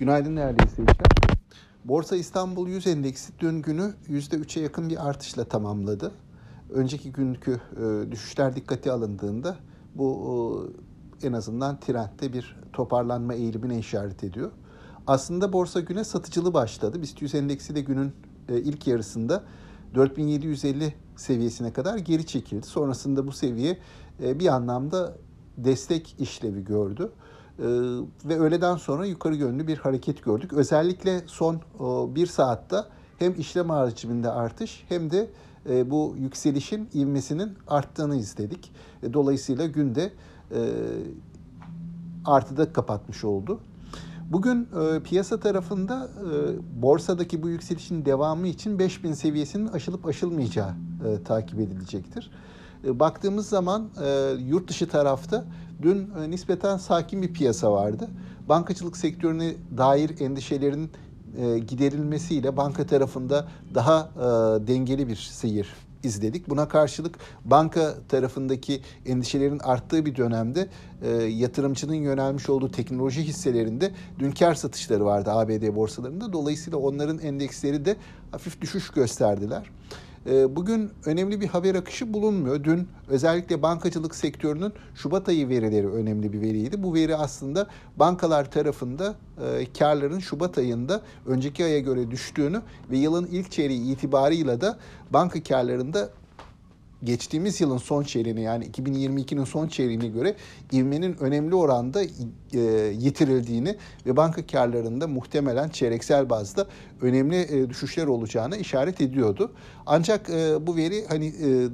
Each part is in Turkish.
Günaydın değerli izleyiciler. Borsa İstanbul 100 endeksi dün günü %3'e yakın bir artışla tamamladı. Önceki günkü e, düşüşler dikkate alındığında bu e, en azından trendte bir toparlanma eğilimine işaret ediyor. Aslında borsa güne satıcılı başladı. BIST 100 endeksi de günün e, ilk yarısında 4750 seviyesine kadar geri çekildi. Sonrasında bu seviye bir anlamda destek işlevi gördü. Ee, ve öğleden sonra yukarı yönlü bir hareket gördük. Özellikle son bir saatte hem işlem hacminde artış hem de e, bu yükselişin ivmesinin arttığını izledik. E, dolayısıyla günde e, artıda kapatmış oldu. Bugün piyasa tarafında borsadaki bu yükselişin devamı için 5000 seviyesinin aşılıp aşılmayacağı takip edilecektir. baktığımız zaman yurt dışı tarafta Dün e, nispeten sakin bir piyasa vardı. Bankacılık sektörüne dair endişelerin e, giderilmesiyle banka tarafında daha e, dengeli bir seyir izledik. Buna karşılık banka tarafındaki endişelerin arttığı bir dönemde e, yatırımcının yönelmiş olduğu teknoloji hisselerinde dün kar satışları vardı ABD borsalarında. Dolayısıyla onların endeksleri de hafif düşüş gösterdiler. Ee, bugün önemli bir haber akışı bulunmuyor. Dün özellikle bankacılık sektörünün Şubat ayı verileri önemli bir veriydi. Bu veri aslında bankalar tarafında e, karların Şubat ayında önceki aya göre düştüğünü ve yılın ilk çeyreği itibarıyla da banka karlarında geçtiğimiz yılın son çeyreğine yani 2022'nin son çeyreğine göre ivmenin önemli oranda e, yitirildiğini ve banka karlarında muhtemelen çeyreksel bazda önemli e, düşüşler olacağını işaret ediyordu. Ancak e, bu veri hani e,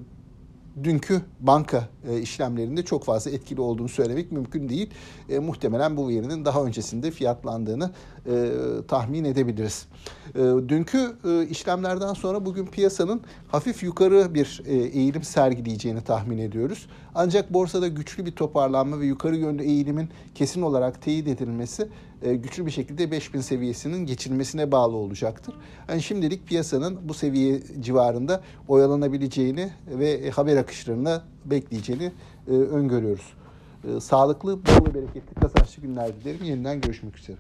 dünkü banka e, işlemlerinde çok fazla etkili olduğunu söylemek mümkün değil. E, muhtemelen bu verinin daha öncesinde fiyatlandığını e, tahmin edebiliriz. E, dünkü e, işlemlerden sonra bugün piyasanın hafif yukarı bir e, eğilim sergileyeceğini tahmin ediyoruz. Ancak borsada güçlü bir toparlanma ve yukarı yönlü eğilimin kesin olarak teyit edilmesi e, güçlü bir şekilde 5000 seviyesinin geçilmesine bağlı olacaktır. Yani şimdilik piyasanın bu seviye civarında oyalanabileceğini ve haber akışlarına bekleyeceğini e, öngörüyoruz. E, sağlıklı, bol ve bereketli kazançlı günler dilerim. Yeniden görüşmek üzere.